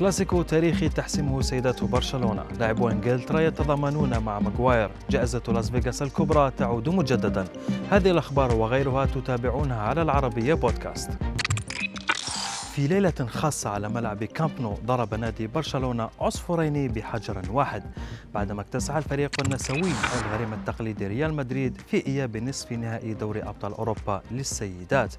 كلاسيكو تاريخي تحسمه سيدات برشلونة. لاعبو إنجلترا يتضامنون مع ماغواير. جائزة لاس فيغاس الكبرى تعود مجددا. هذه الأخبار وغيرها تتابعونها على العربية بودكاست. في ليلة خاصة على ملعب كامب نو ضرب نادي برشلونة عصفورين بحجر واحد. بعدما اكتسح الفريق النسوي الغريم التقليدي ريال مدريد في إياب نصف نهائي دوري أبطال أوروبا للسيدات.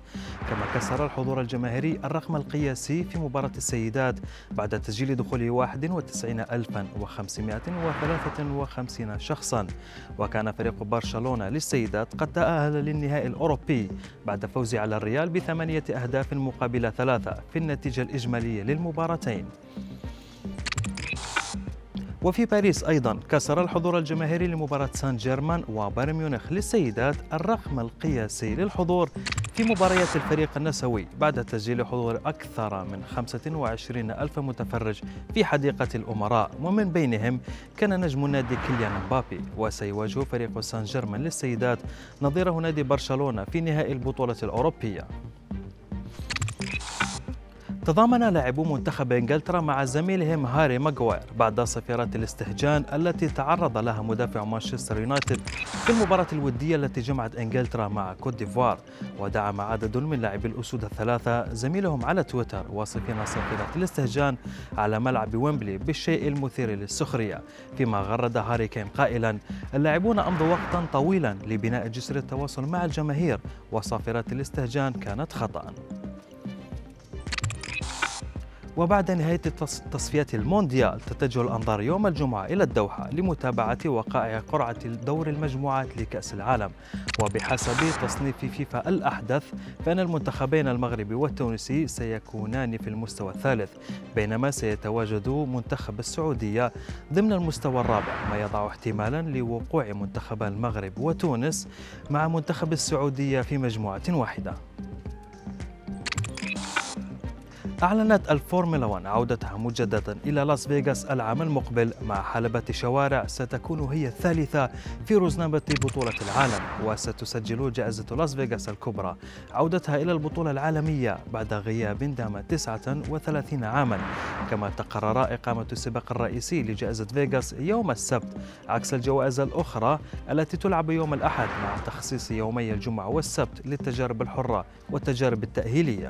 كما كسر الحضور الجماهيري الرقم القياسي في مباراة السيدات بعد تسجيل دخول 91553 شخصا. وكان فريق برشلونة للسيدات قد تأهل للنهائي الأوروبي بعد فوزه على الريال بثمانية أهداف مقابل ثلاثة. في النتيجة الإجمالية للمباراتين. وفي باريس أيضا كسر الحضور الجماهيري لمباراة سان جيرمان وبايرن ميونخ للسيدات الرقم القياسي للحضور في مباريات الفريق النسوي بعد تسجيل حضور أكثر من 25 ألف متفرج في حديقة الأمراء. ومن بينهم كان نجم النادي كيليان مبابي وسيواجه فريق سان جيرمان للسيدات نظيره نادي برشلونة في نهائي البطولة الأوروبية. تضامن لاعبو منتخب إنجلترا مع زميلهم هاري ماغواير بعد صفيرات الاستهجان التي تعرض لها مدافع مانشستر يونايتد في المباراة الودية التي جمعت إنجلترا مع كوت ديفوار. ودعم عدد من لاعبي الأسود الثلاثة زميلهم على تويتر واصفين صفيرات الاستهجان على ملعب ويمبلي بالشيء المثير للسخرية. فيما غرد هاري كين قائلا اللاعبون أمضوا وقتا طويلا لبناء جسر التواصل مع الجماهير وصافرات الاستهجان كانت خطأ. وبعد نهاية تصفيات المونديال تتجه الأنظار يوم الجمعة إلى الدوحة لمتابعة وقائع قرعة دور المجموعات لكأس العالم. وبحسب تصنيف فيفا الأحدث فإن المنتخبين المغربي والتونسي سيكونان في المستوى الثالث بينما سيتواجد منتخب السعودية ضمن المستوى الرابع ما يضع احتمالا لوقوع منتخب المغرب وتونس مع منتخب السعودية في مجموعة واحدة. أعلنت الفورمولا 1 عودتها مجددا إلى لاس فيغاس العام المقبل مع حلبة شوارع ستكون هي الثالثة في رزنامة بطولة العالم وستسجل جائزة لاس فيغاس الكبرى. عودتها إلى البطولة العالمية بعد غياب دام 39 عاما. كما تقرر إقامة السباق الرئيسي لجائزة فيغاس يوم السبت. عكس الجوائز الأخرى التي تلعب يوم الأحد مع تخصيص يومي الجمعة والسبت للتجارب الحرة والتجارب التأهيلية.